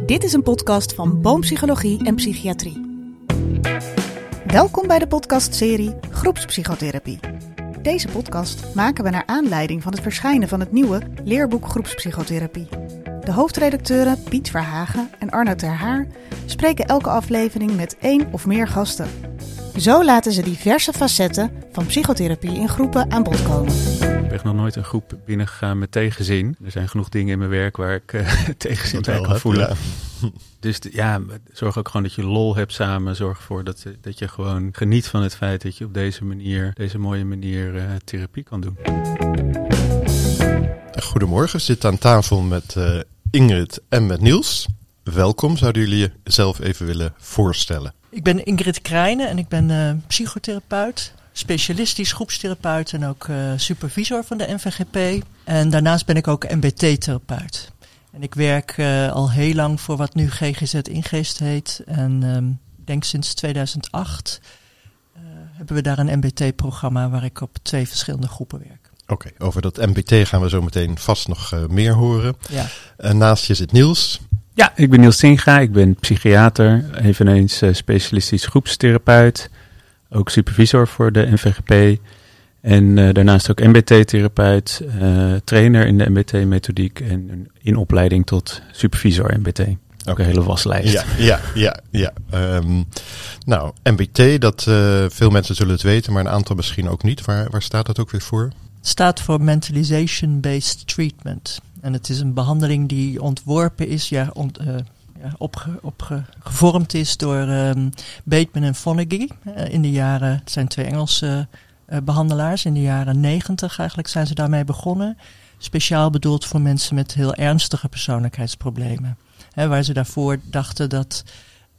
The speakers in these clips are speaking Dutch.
Dit is een podcast van Boompsychologie en Psychiatrie. Welkom bij de podcastserie Groepspsychotherapie. Deze podcast maken we naar aanleiding van het verschijnen van het nieuwe leerboek Groepspsychotherapie. De hoofdredacteuren Piet Verhagen en Arno Terhaar spreken elke aflevering met één of meer gasten. Zo laten ze diverse facetten van psychotherapie in groepen aan bod komen. Ik ben nog nooit een groep binnengegaan met tegenzin. Er zijn genoeg dingen in mijn werk waar ik uh, tegenzin bij kan voelen. Ja. Dus de, ja, zorg ook gewoon dat je lol hebt samen. Zorg ervoor dat, dat je gewoon geniet van het feit dat je op deze manier, deze mooie manier uh, therapie kan doen. Goedemorgen, ik zit aan tafel met uh, Ingrid en met Niels. Welkom, zouden jullie jezelf even willen voorstellen? Ik ben Ingrid Krijnen en ik ben uh, psychotherapeut, specialistisch groepstherapeut en ook uh, supervisor van de NVGP. En daarnaast ben ik ook MBT-therapeut. En ik werk uh, al heel lang voor wat nu GGZ Ingeest heet. En um, ik denk sinds 2008 hebben we daar een MBT-programma waar ik op twee verschillende groepen werk. Oké, okay, over dat MBT gaan we zo meteen vast nog meer horen. Ja. naast je zit Niels. Ja, ik ben Niels Singa, ik ben psychiater, eveneens uh, specialistisch groepstherapeut, ook supervisor voor de NVGP en uh, daarnaast ook MBT-therapeut, uh, trainer in de MBT-methodiek en in opleiding tot supervisor MBT. Ook een hele waslijst. Ja, ja, ja. ja. Um, nou, MBT, dat veel mensen zullen het weten, maar een aantal misschien ook niet. Waar, waar staat dat ook weer voor? Het staat voor Mentalization-Based Treatment. En het is een behandeling die ontworpen is, ja, ont, uh, opge, opge, gevormd is door um, Bateman en Fonagy uh, in de jaren, het zijn twee Engelse uh, behandelaars, in de jaren negentig eigenlijk zijn ze daarmee begonnen. Speciaal bedoeld voor mensen met heel ernstige persoonlijkheidsproblemen. Waar ze daarvoor dachten dat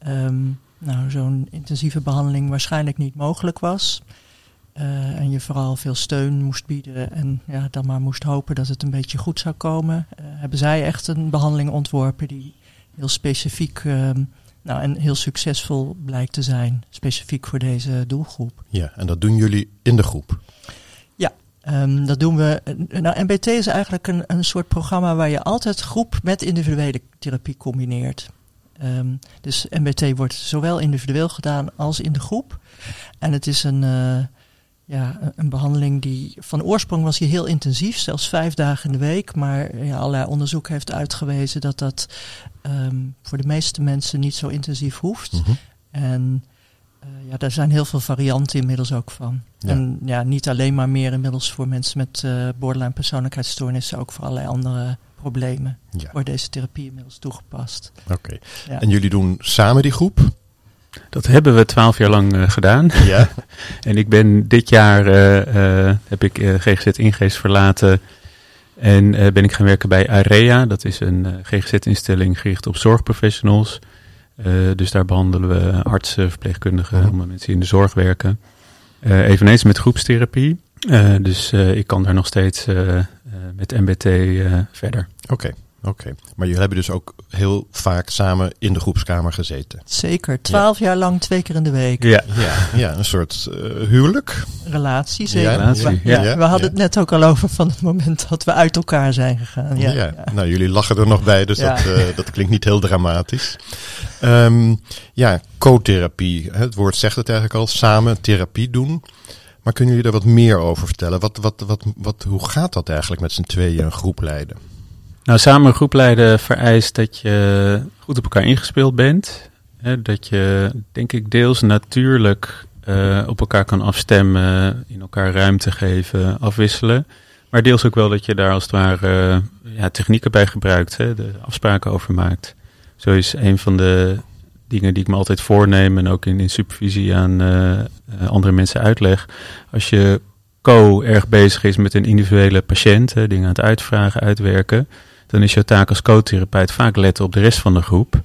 um, nou, zo'n intensieve behandeling waarschijnlijk niet mogelijk was. En je vooral veel steun moest bieden en ja, dan maar moest hopen dat het een beetje goed zou komen. Hebben zij echt een behandeling ontworpen die heel specifiek uh, nou, en heel succesvol blijkt te zijn, specifiek voor deze doelgroep. Ja, en dat doen jullie in de groep? Ja, um, dat doen we. Nou, MBT is eigenlijk een, een soort programma waar je altijd groep met individuele therapie combineert. Um, dus MBT wordt zowel individueel gedaan als in de groep. En het is een ja, een behandeling die van oorsprong was die heel intensief, zelfs vijf dagen in de week. Maar ja, allerlei onderzoek heeft uitgewezen dat dat um, voor de meeste mensen niet zo intensief hoeft. Mm -hmm. En uh, ja, daar zijn heel veel varianten inmiddels ook van. Ja. En ja, niet alleen maar meer inmiddels voor mensen met uh, borderline persoonlijkheidsstoornissen, ook voor allerlei andere problemen ja. wordt deze therapie inmiddels toegepast. Oké. Okay. Ja. En jullie doen samen die groep? Dat hebben we twaalf jaar lang uh, gedaan. Ja. en ik ben dit jaar, uh, uh, heb ik GGZ Ingeest verlaten en ben ik gaan werken bij AREA. Dat is een GGZ-instelling gericht op zorgprofessionals. dus daar behandelen we artsen, verpleegkundigen, allemaal mensen die in de zorg werken. eveneens met groepstherapie. dus ik kan daar nog steeds met MBT verder. Oké. Okay. Oké, okay. maar jullie hebben dus ook heel vaak samen in de groepskamer gezeten. Zeker, twaalf ja. jaar lang twee keer in de week. Ja, ja, ja een soort uh, huwelijk. Relatie, zeker. Ja, relatie, ja. we hadden het net ook al over van het moment dat we uit elkaar zijn gegaan. Ja, ja. nou jullie lachen er nog bij, dus dat, uh, dat klinkt niet heel dramatisch. Um, ja, co-therapie, het woord zegt het eigenlijk al, samen therapie doen. Maar kunnen jullie daar wat meer over vertellen? Wat, wat, wat, wat, hoe gaat dat eigenlijk met z'n tweeën een groep leiden? Nou, samen een groep leiden vereist dat je goed op elkaar ingespeeld bent. Hè, dat je, denk ik, deels natuurlijk uh, op elkaar kan afstemmen, in elkaar ruimte geven, afwisselen. Maar deels ook wel dat je daar als het ware ja, technieken bij gebruikt, hè, de afspraken over maakt. Zo is een van de dingen die ik me altijd voorneem en ook in, in supervisie aan uh, andere mensen uitleg. Als je co erg bezig is met een individuele patiënt, dingen aan het uitvragen, uitwerken dan is jouw taak als co-therapeut vaak letten op de rest van de groep.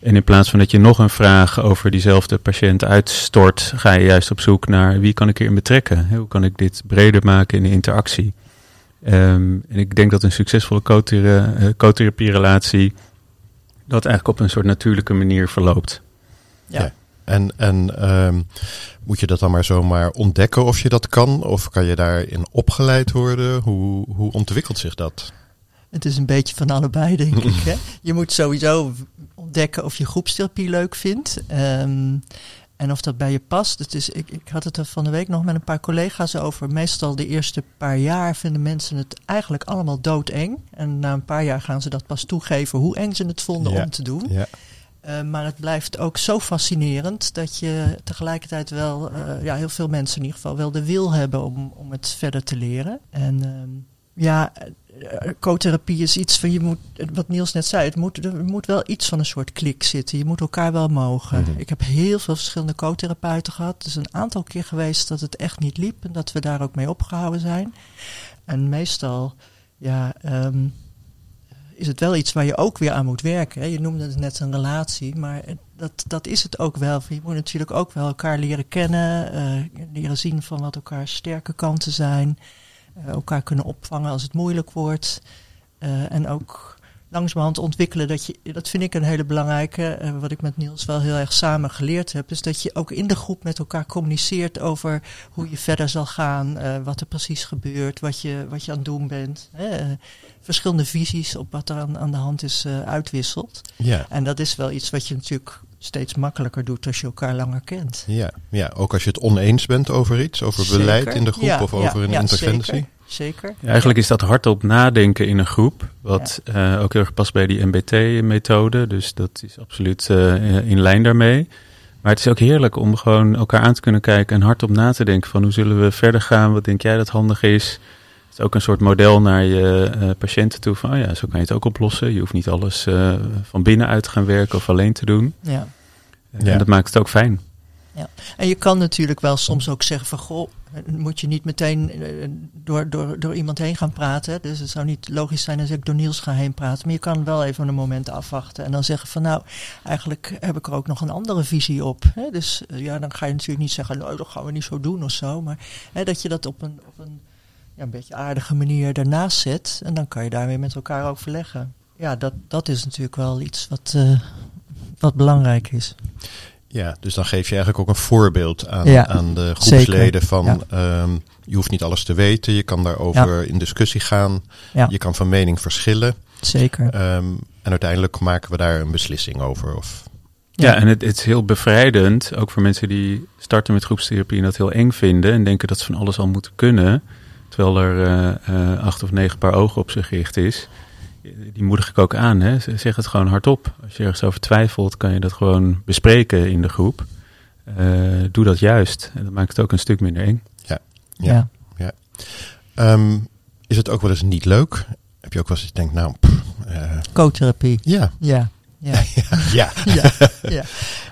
En in plaats van dat je nog een vraag over diezelfde patiënt uitstort, ga je juist op zoek naar wie kan ik hierin betrekken? Hoe kan ik dit breder maken in de interactie? Um, en ik denk dat een succesvolle co-therapie-relatie dat eigenlijk op een soort natuurlijke manier verloopt. Ja. ja. En, en um, moet je dat dan maar zomaar ontdekken of je dat kan? Of kan je daarin opgeleid worden? Hoe, hoe ontwikkelt zich dat? Het is een beetje van allebei, denk ik. Hè? Je moet sowieso ontdekken of je groepstherapie leuk vindt. Ehm, en of dat bij je past. Het is, ik, ik had het er van de week nog met een paar collega's over. Meestal de eerste paar jaar vinden mensen het eigenlijk allemaal doodeng. En na een paar jaar gaan ze dat pas toegeven hoe eng ze het vonden Ja. om te doen. Ja. Eh, maar het blijft ook zo fascinerend dat je tegelijkertijd wel, eh, ja, heel veel mensen in ieder geval wel de wil hebben om, om het verder te leren. En ehm, ja, co-therapie is iets van je moet, wat Niels net zei, het moet, er moet wel iets van een soort klik zitten. Je moet elkaar wel mogen. Mhm. Ik heb heel veel verschillende co-therapeuten gehad. Het is een aantal keer geweest dat het echt niet liep en dat we daar ook mee opgehouden zijn. En meestal, ja, ehm, is het wel iets waar je ook weer aan moet werken. Hè. Je noemde het net een relatie, maar dat, dat is het ook wel. Je moet natuurlijk ook wel elkaar leren kennen, eh, leren zien van wat elkaars sterke kanten zijn, eh, elkaar kunnen opvangen als het moeilijk wordt. Eh, en ook langzamerhand ontwikkelen dat je, dat vind ik een hele belangrijke, eh, wat ik met Niels wel heel erg samen geleerd heb, is dat je ook in de groep met elkaar communiceert over hoe je verder zal gaan, eh, wat er precies gebeurt, wat je, wat je aan het doen bent. Hè. Eh, verschillende visies op wat er aan, aan de hand is eh, uitwisselt. Ja. En dat is wel iets wat je natuurlijk steeds makkelijker doet als je elkaar langer kent. Ja, ja, ook als je het oneens bent over iets, over Zeker. beleid in de groep Ja, of over ja, een ja, interventie. Zeker. zeker. Ja, eigenlijk is dat hardop nadenken in een groep, wat eh, ook heel erg past bij die MBT-methode. Dus dat is absoluut eh, in lijn daarmee. Maar het is ook heerlijk om gewoon elkaar aan te kunnen kijken en hardop na te denken van hoe zullen we verder gaan, wat denk jij dat handig is. Is ook een soort model naar je eh, patiënten toe van, oh ja, zo kan je het ook oplossen. Je hoeft niet alles eh, van binnenuit te gaan werken of alleen te doen. Ja. Ja. En dat maakt het ook fijn. En je kan natuurlijk wel soms ook zeggen van goh, moet je niet meteen eh, door, door, door iemand heen gaan praten. Dus het zou niet logisch zijn als ik door Niels ga heen praten. Maar je kan wel even een moment afwachten en dan zeggen van nou, eigenlijk heb ik er ook nog een andere visie op. Hè? Dus eh, ja, dan ga je natuurlijk niet zeggen, nou dat gaan we niet zo doen of zo. Maar hè, dat je dat op een, op een ja, een beetje aardige manier daarnaast zet. En dan kan je daar weer met elkaar overleggen. Ja, dat, dat is natuurlijk wel iets wat, eh, wat belangrijk is. Ja, dus dan geef je eigenlijk ook een voorbeeld aan, Ja, aan de groepsleden zeker. van Ja. ehm, je hoeft niet alles te weten, je kan daarover in discussie gaan, Ja. je kan van mening verschillen Zeker. ehm, en uiteindelijk maken we daar een beslissing over. Of, Ja, en het, het is heel bevrijdend, ook voor mensen die starten met groepstherapie en dat heel eng vinden en denken dat ze van alles al moeten kunnen, terwijl er eh, eh, acht of negen paar ogen op zich gericht is. Die moedig ik ook aan, hè. zeg het gewoon hardop. Als je ergens over twijfelt, kan je dat gewoon bespreken in de groep. Eh, doe dat juist. En dat maakt het ook een stuk minder eng. Ja. ja. Ehm, is het ook wel eens niet leuk? Heb je ook wel eens dat je denkt, nou, pff, eh, Co-therapie. ja, Ja. Ja. ja, ja, ja.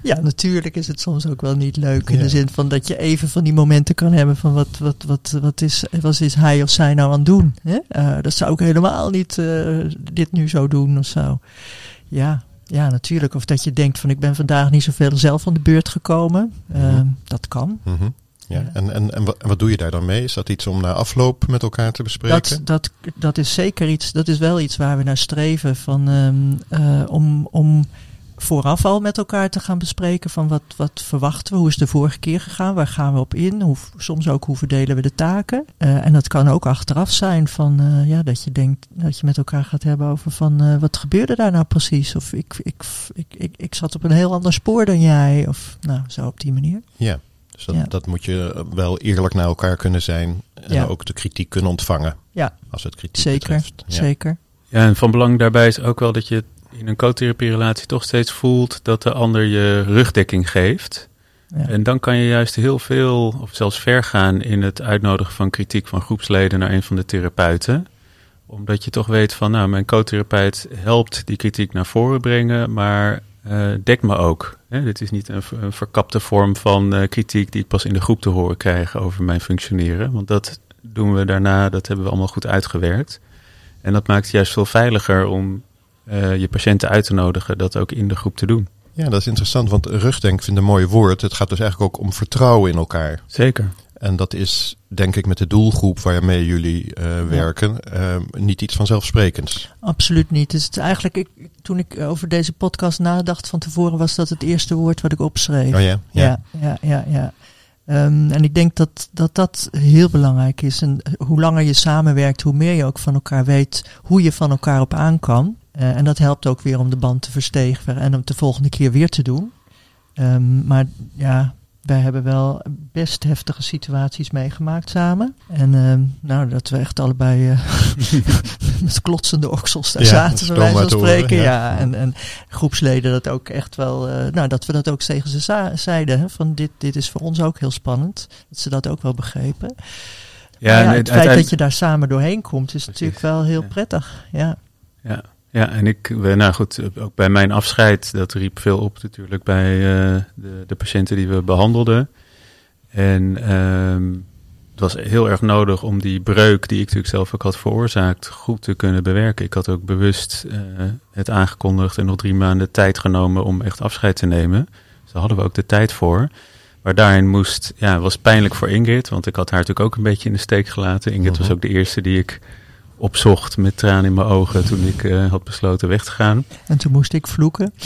ja, natuurlijk is het soms ook wel niet leuk. In Ja. de zin van dat je even van die momenten kan hebben van wat, wat, wat, wat, is, wat is hij of zij nou aan het doen. Hè? Eh, dat zou ik helemaal niet eh, dit nu zo doen of zo. Ja, ja, natuurlijk. Of dat je denkt van ik ben vandaag niet zoveel zelf aan de beurt gekomen. Eh, Mhm. Dat kan. Mhm. ja. Ja. En, en, en, wat, doe je daar dan mee? Is dat iets om na afloop met elkaar te bespreken? Dat, dat, dat is zeker iets, dat is wel iets waar we naar streven. Van, ehm, eh, om, om vooraf al met elkaar te gaan bespreken van wat, wat verwachten we, hoe is de vorige keer gegaan, waar gaan we op in, hoe, soms ook hoe verdelen we de taken. Eh, en dat kan ook achteraf zijn van eh, ja, dat je denkt dat je met elkaar gaat hebben over van eh, wat gebeurde daar nou precies? Of ik, ik, ik, ik, ik zat op een heel ander spoor dan jij, of nou zo op die manier. Ja, dus dat, Ja. dat moet je wel eerlijk naar elkaar kunnen zijn en Ja. ook de kritiek kunnen ontvangen. Ja. Als het kritiek Zeker, betreft. Ja. zeker. Ja, en van belang daarbij is ook wel dat je in een co-therapie-relatie toch steeds voelt dat de ander je rugdekking geeft. Ja. En dan kan je juist heel veel, of zelfs ver gaan in het uitnodigen van kritiek van groepsleden naar een van de therapeuten. Omdat je toch weet van, nou, mijn co-therapeut helpt die kritiek naar voren brengen, maar eh dekt me ook. Hè, dit is niet een verkapte vorm van eh, kritiek die ik pas in de groep te horen krijg over mijn functioneren. Want dat doen we daarna, dat hebben we allemaal goed uitgewerkt. En dat maakt het juist veel veiliger om eh, je patiënten uit te nodigen dat ook in de groep te doen. Ja, dat is interessant, want rugdenk vind ik een mooi woord. Het gaat dus eigenlijk ook om vertrouwen in elkaar. Zeker. En dat is, denk ik, met de doelgroep waarmee jullie eh, werken, eh, niet iets vanzelfsprekends. Absoluut niet. Dus het is eigenlijk, ik, toen ik over deze podcast nadacht van tevoren, was dat het eerste woord wat ik opschreef. Oh ja? ja, ja, ja. ja. Ehm, en ik denk dat, dat dat heel belangrijk is. En hoe langer je samenwerkt, hoe meer je ook van elkaar weet hoe je van elkaar op aan kan. Eh, en dat helpt ook weer om de band te verstevigen en om de volgende keer weer te doen. Ehm, maar ja, wij hebben wel best heftige situaties meegemaakt samen. En ehm, nou, dat we echt allebei uh, met klotsende oksels daar zaten, bij wijze van spreken. ja. ja, en, en groepsleden dat ook echt wel, uh, nou, dat we dat ook tegen ze zeiden. Hè, van dit, dit is voor ons ook heel spannend. Dat ze dat ook wel begrepen. Ja, ja het feit dat je daar samen doorheen komt, is natuurlijk wel heel prettig. Ja. Ja. Ja, en ik, nou goed, ook bij mijn afscheid, dat riep veel op natuurlijk bij uh, de, de, patiënten die we behandelden. En um, het was heel erg nodig om die breuk die ik natuurlijk zelf ook had veroorzaakt, goed te kunnen bewerken. Ik had ook bewust uh, het aangekondigd en nog drie maanden tijd genomen om echt afscheid te nemen. Dus daar hadden we ook de tijd voor. Maar daarin moest, ja, was pijnlijk voor Ingrid, want ik had haar natuurlijk ook een beetje in de steek gelaten. Ingrid was mhm. ook de eerste die ik opzocht met tranen in mijn ogen toen ik uh, had besloten weg te gaan. En toen moest ik vloeken.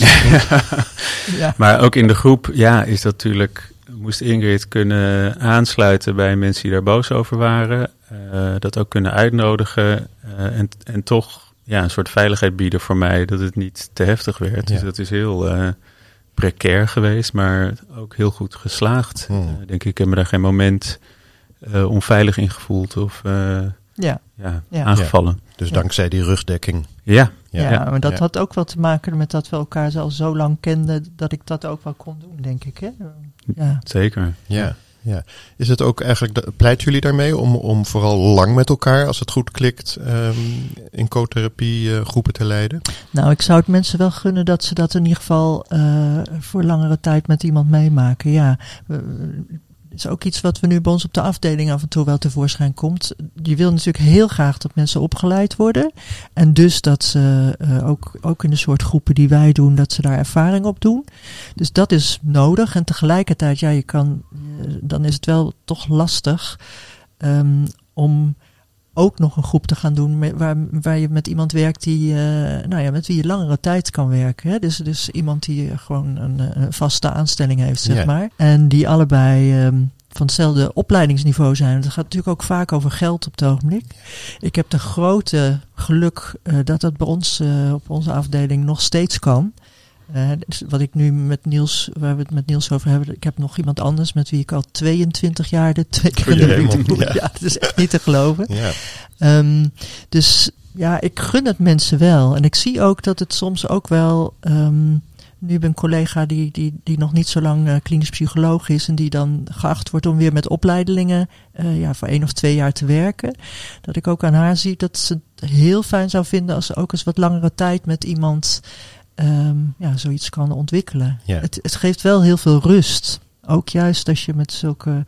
ja. Maar ook in de groep, ja, is dat natuurlijk, moest Ingrid kunnen aansluiten bij mensen die daar boos over waren. Uh, dat ook kunnen uitnodigen uh, en, en toch ja, een soort veiligheid bieden voor mij, dat het niet te heftig werd. Dus dat is heel precair geweest, maar ook heel goed geslaagd. Hmm. denk ik, ik heb me daar geen moment onveilig in gevoeld of ja. Ja, aangevallen. Dus dankzij die rugdekking. Ja. Ja, maar dat had ook wel te maken met dat we elkaar al zo lang kenden dat ik dat ook wel kon doen, denk ik. Hè? Ja. Zeker. Ja. Ja. Is het ook eigenlijk, pleiten jullie daarmee om, om vooral lang met elkaar, als het goed klikt, um, in co-therapie uh, groepen te leiden? Nou, ik zou het mensen wel gunnen dat ze dat in ieder geval uh, voor langere tijd met iemand meemaken. Ja, is ook iets wat we nu bij ons op de afdeling af en toe wel tevoorschijn komt. Je wil natuurlijk heel graag dat mensen opgeleid worden. En dus dat ze uh, ook, ook in de soort groepen die wij doen, dat ze daar ervaring op doen. Dus dat is nodig. En tegelijkertijd, ja, je kan, uh, dan is het wel toch lastig um, om ook nog een groep te gaan doen met, waar, waar je met iemand werkt die, uh, nou ja, met wie je langere tijd kan werken. Hè? Dus, dus iemand die gewoon een, een vaste aanstelling heeft, zeg maar. En die allebei um, van hetzelfde opleidingsniveau zijn. Het gaat natuurlijk ook vaak over geld op het ogenblik. Ik heb de grote geluk uh, dat dat bij ons uh, op onze afdeling nog steeds kan. Uh, wat ik nu met Niels, waar we het met Niels over hebben, ik heb nog iemand anders met wie ik al 22 jaar de twee keer in de doe. Ja. ja, dat is echt niet te geloven. Ja. Um, dus ja, ik gun het mensen wel. En ik zie ook dat het soms ook wel. Um, nu ben een collega die, die, die nog niet zo lang uh, klinisch psycholoog is en die dan geacht wordt om weer met opleidelingen uh, ja, voor één of twee jaar te werken. Dat ik ook aan haar zie dat ze het heel fijn zou vinden als ze ook eens wat langere tijd met iemand um, ja, zoiets kan ontwikkelen. Ja. Het, het geeft wel heel veel rust. Ook juist als je met zulke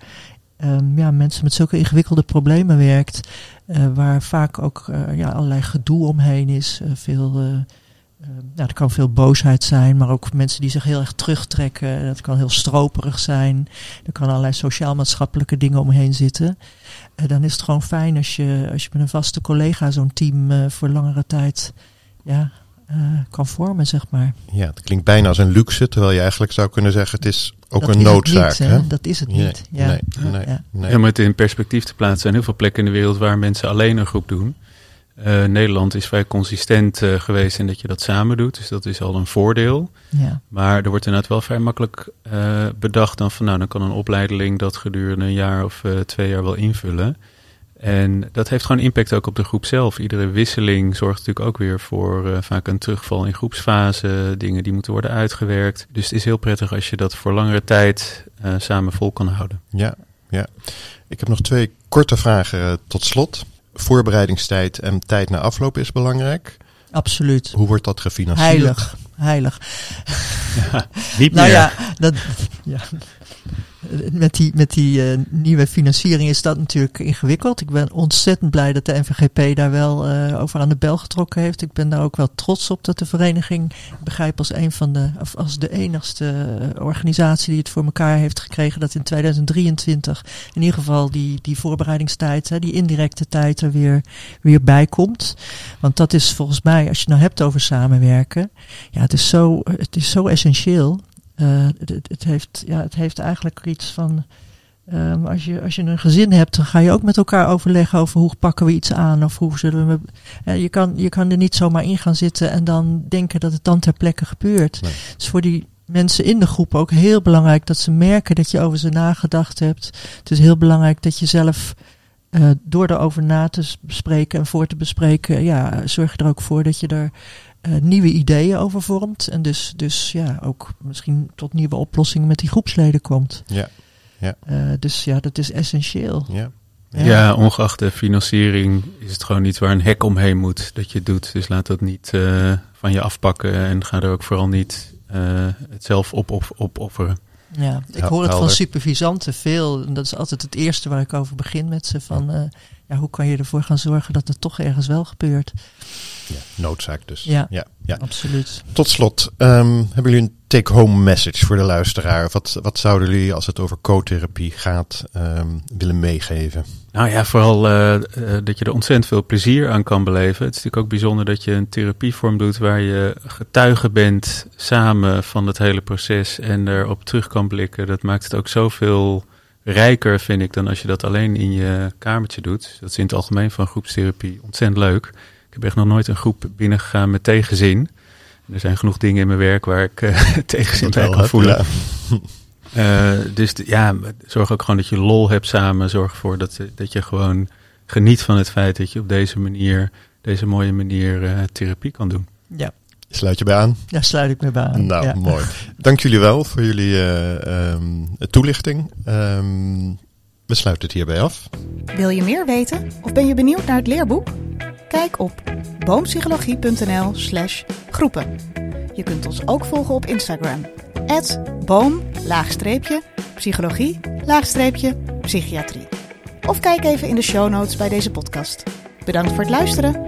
um, ja, mensen met zulke ingewikkelde problemen werkt, uh, waar vaak ook uh, ja, allerlei gedoe omheen is. Uh, veel, ja, er kan veel boosheid zijn, maar ook mensen die zich heel erg terugtrekken. Dat kan heel stroperig zijn. Er kan allerlei sociaal-maatschappelijke dingen omheen zitten. dan is het gewoon fijn als je, als je met een vaste collega zo'n team voor langere tijd ja, kan vormen, zeg maar. Ja, het klinkt bijna als een luxe, terwijl je eigenlijk zou kunnen zeggen het is ook dat een is noodzaak. Niet, hè? Dat is het niet. Ja. Nee, nee, ja. nee. om het in perspectief te plaatsen, zijn heel veel plekken in de wereld waar mensen alleen een groep doen. Uh, Nederland is vrij consistent uh, geweest in dat je dat samen doet, dus dat is al een voordeel. Ja. Maar er wordt inderdaad wel vrij makkelijk uh, bedacht dan van nou, dan kan een opleideling dat gedurende een jaar of twee jaar wel invullen. En dat heeft gewoon impact ook op de groep zelf. Iedere wisseling zorgt natuurlijk ook weer voor uh, vaak een terugval in groepsfase, dingen die moeten worden uitgewerkt. Dus het is heel prettig als je dat voor langere tijd uh, samen vol kan houden. Ja, ja. Ik heb nog twee korte vragen uh, tot slot. Voorbereidingstijd en tijd na afloop is belangrijk. Absoluut. Hoe wordt dat gefinancierd? Heilig, heilig. Ja, niet nou meer. Nou ja, dat, ja, met die, met die uh, nieuwe financiering is dat natuurlijk ingewikkeld. Ik ben ontzettend blij dat de NVGP daar wel uh, over aan de bel getrokken heeft. Ik ben daar ook wel trots op dat de vereniging, begrijp als een van de, of als de enigste uh, organisatie die het voor elkaar heeft gekregen, dat in 2023 in ieder geval die, die voorbereidingstijd, hè, die indirecte tijd er weer, weer bij komt. Want dat is volgens mij, als je het nou hebt over samenwerken, ja, het is zo, het is zo essentieel. Uh, het, het, heeft, ja, het heeft eigenlijk iets van Um, als, je, als je een gezin hebt, dan ga je ook met elkaar overleggen over hoe pakken we iets aan of hoe zullen we. Uh, je, kan, je kan er niet zomaar in gaan zitten en dan denken dat het dan ter plekke gebeurt. Nee. Dus voor die mensen in de groep ook heel belangrijk dat ze merken dat je over ze nagedacht hebt. Het is heel belangrijk dat je zelf uh, door erover na te bespreken en voor te bespreken, ja, zorg er ook voor dat je er uh, nieuwe ideeën over vormt. En dus, dus ja, ook misschien tot nieuwe oplossingen met die groepsleden komt. Ja. ja. Uh, dus ja, dat is essentieel. Ja. Ja. ja. ongeacht de financiering is het gewoon iets waar een hek omheen moet dat je doet. Dus laat dat niet uh, van je afpakken en ga er ook vooral niet het zelf op, op, opofferen. Ja, ik hoor het van supervisanten veel. En dat is altijd het eerste waar ik over begin met ze. Van, uh, ja, hoe kan je ervoor gaan zorgen dat het toch ergens wel gebeurt? Ja, noodzaak dus. Ja, ja, ja. absoluut. Tot slot, um, hebben jullie een take-home message voor de luisteraar? Wat, wat zouden jullie, als het over co-therapie gaat, um, willen meegeven? Nou ja, vooral uh, uh, dat je er ontzettend veel plezier aan kan beleven. Het is natuurlijk ook bijzonder dat je een therapievorm doet waar je getuige bent samen van het hele proces en erop terug kan blikken. Dat maakt het ook zoveel rijker, vind ik, dan als je dat alleen in je kamertje doet. Dat is in het algemeen van groepstherapie ontzettend leuk. Ik heb echt nog nooit een groep binnengegaan met tegenzin. Er zijn genoeg dingen in mijn werk waar ik uh, tegenzin bij kan voelen. Uh, dus ja, zorg ook gewoon dat je lol hebt samen. Zorg ervoor dat, dat je gewoon geniet van het feit dat je op deze manier, deze mooie manier uh, therapie kan doen. Ja. Sluit je bij aan? Ja, sluit ik me bij aan. Nou, ja. mooi. Dank jullie wel voor jullie uh, um, toelichting. Um, we sluiten het hierbij af. Wil je meer weten of ben je benieuwd naar het leerboek? Kijk op boompsychologie.nl slash groepen. Je kunt ons ook volgen op Instagram. boom, laagstreepje, psychologie, laagstreepje, psychiatrie. Of kijk even in de show notes bij deze podcast. Bedankt voor het luisteren.